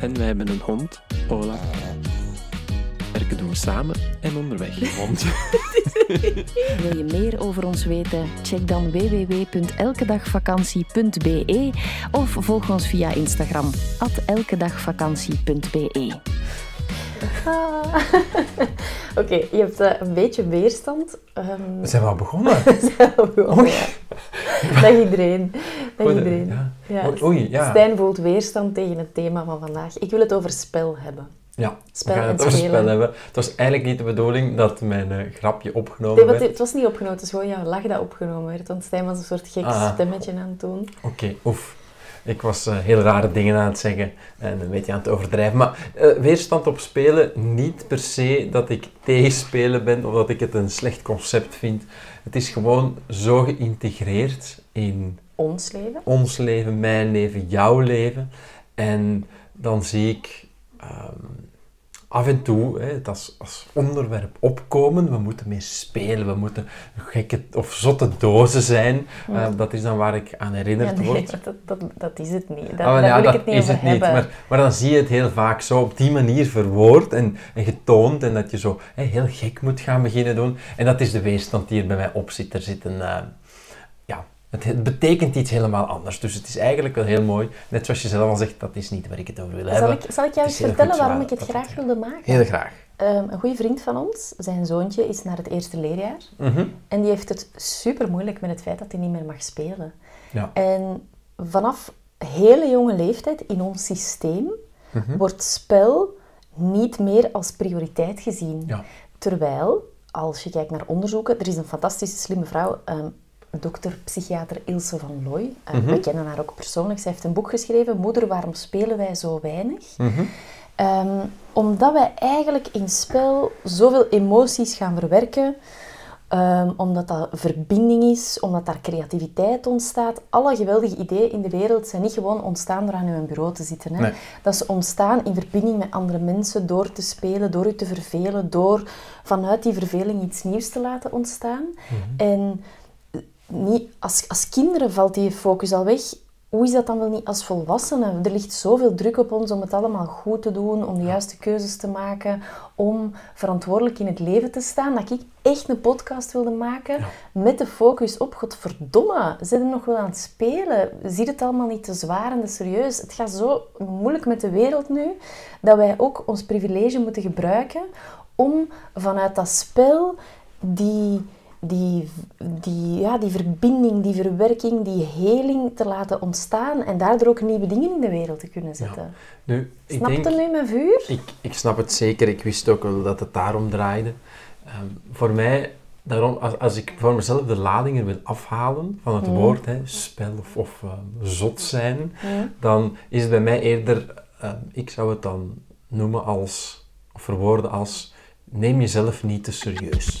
En wij hebben een hond, Ola. Werken doen we samen en onderweg. Hond. Wil je meer over ons weten? Check dan www.elkedagvakantie.be of volg ons via Instagram, elkedagvakantie.be. Ah. Oké, je hebt eh, een beetje weerstand. Ehm, We zijn wel begonnen. Oei. Dag iedereen. Dag iedereen. ja. Ja. Oei, oei, ja. Stijn voelt weerstand tegen het thema van vandaag. Ik wil het over spel hebben. Ja, Spel we gaan het over spelen. spel hebben. Het was eigenlijk niet de bedoeling dat mijn eh, grapje opgenomen Nee, werd. het was niet opgenomen, het is gewoon jouw lach dat opgenomen werd. Want Stijn was een soort gek Ah. stemmetje aan het doen. Oké, oef. Ik was eh, heel rare dingen aan het zeggen en een beetje aan het overdrijven. Maar eh, weerstand op spelen, niet per se dat ik tegen spelen ben of dat ik het een slecht concept vind. Het is gewoon zo geïntegreerd in Ons leven. ons leven, mijn leven, jouw leven. En dan zie ik ehm, af en toe hè, het als, als onderwerp opkomen. We moeten mee spelen, we moeten gekke of zotte dozen zijn. Eh, dat is dan waar ik aan Ja, herinnerd nee, word. dat, dat, dat is het niet. Dat, Ah, ja, wil dat ik het niet is het niet. Maar, maar dan zie je het heel vaak zo op die manier verwoord en, en getoond. En dat je zo hè, heel gek moet gaan beginnen doen. En dat is de weerstand die er bij mij op zit. Er zit een... eh, ja, het, het betekent iets helemaal anders. Dus het is eigenlijk wel heel mooi. Net zoals je zelf al zegt, dat is niet waar ik het over wil Zal hebben. ik, zal ik jou eens vertellen waarom waar ik het graag wilde maken? Heel graag. Ehm, een goede vriend van ons, zijn zoontje, is naar het eerste leerjaar. Mhm. En die heeft het super moeilijk met het feit dat hij niet meer mag spelen. Ja. En vanaf hele jonge leeftijd in ons systeem Mhm. wordt spel niet meer als prioriteit gezien. Ja. Terwijl, als je kijkt naar onderzoeken, er is een fantastische slimme vrouw, ehm, dokter, psychiater Ilse van Looy. Mhm. We kennen haar ook persoonlijk. Zij heeft een boek geschreven, Moeder, waarom spelen wij zo weinig? Mhm. Ehm, omdat wij eigenlijk in spel zoveel emoties gaan verwerken, ehm, omdat dat verbinding is, omdat daar creativiteit ontstaat. Alle geweldige ideeën in de wereld zijn niet gewoon ontstaan door aan uw bureau te zitten. Hè. Nee. Dat is ontstaan in verbinding met andere mensen, door te spelen, door u te vervelen, door vanuit die verveling iets nieuws te laten ontstaan. En niet, als, als kinderen valt die focus al weg. Hoe is dat dan wel niet als volwassenen? Er ligt zoveel druk op ons om het allemaal goed te doen, om de juiste keuzes te maken, om verantwoordelijk in het leven te staan. Dat ik echt een podcast wilde maken met de focus op, godverdomme, ze zijn nog wel aan het spelen. Zie het allemaal niet te zwaar en te serieus. Het gaat zo moeilijk met de wereld nu, dat wij ook ons privilege moeten gebruiken om vanuit dat spel die die, die, ja, die verbinding, die verwerking, die heling te laten ontstaan en daardoor ook nieuwe dingen in de wereld te kunnen zetten. Nu, ik Snap je nu mijn vuur? Ik, ik snap het zeker. Ik wist ook wel dat het daarom draaide. Ehm, voor mij, daarom, als, als ik voor mezelf de ladingen wil afhalen van het woord, hè, spel of, of ehm, zot zijn, dan is het bij mij eerder, ehm, ik zou het dan noemen als, of verwoorden als, neem jezelf niet te serieus.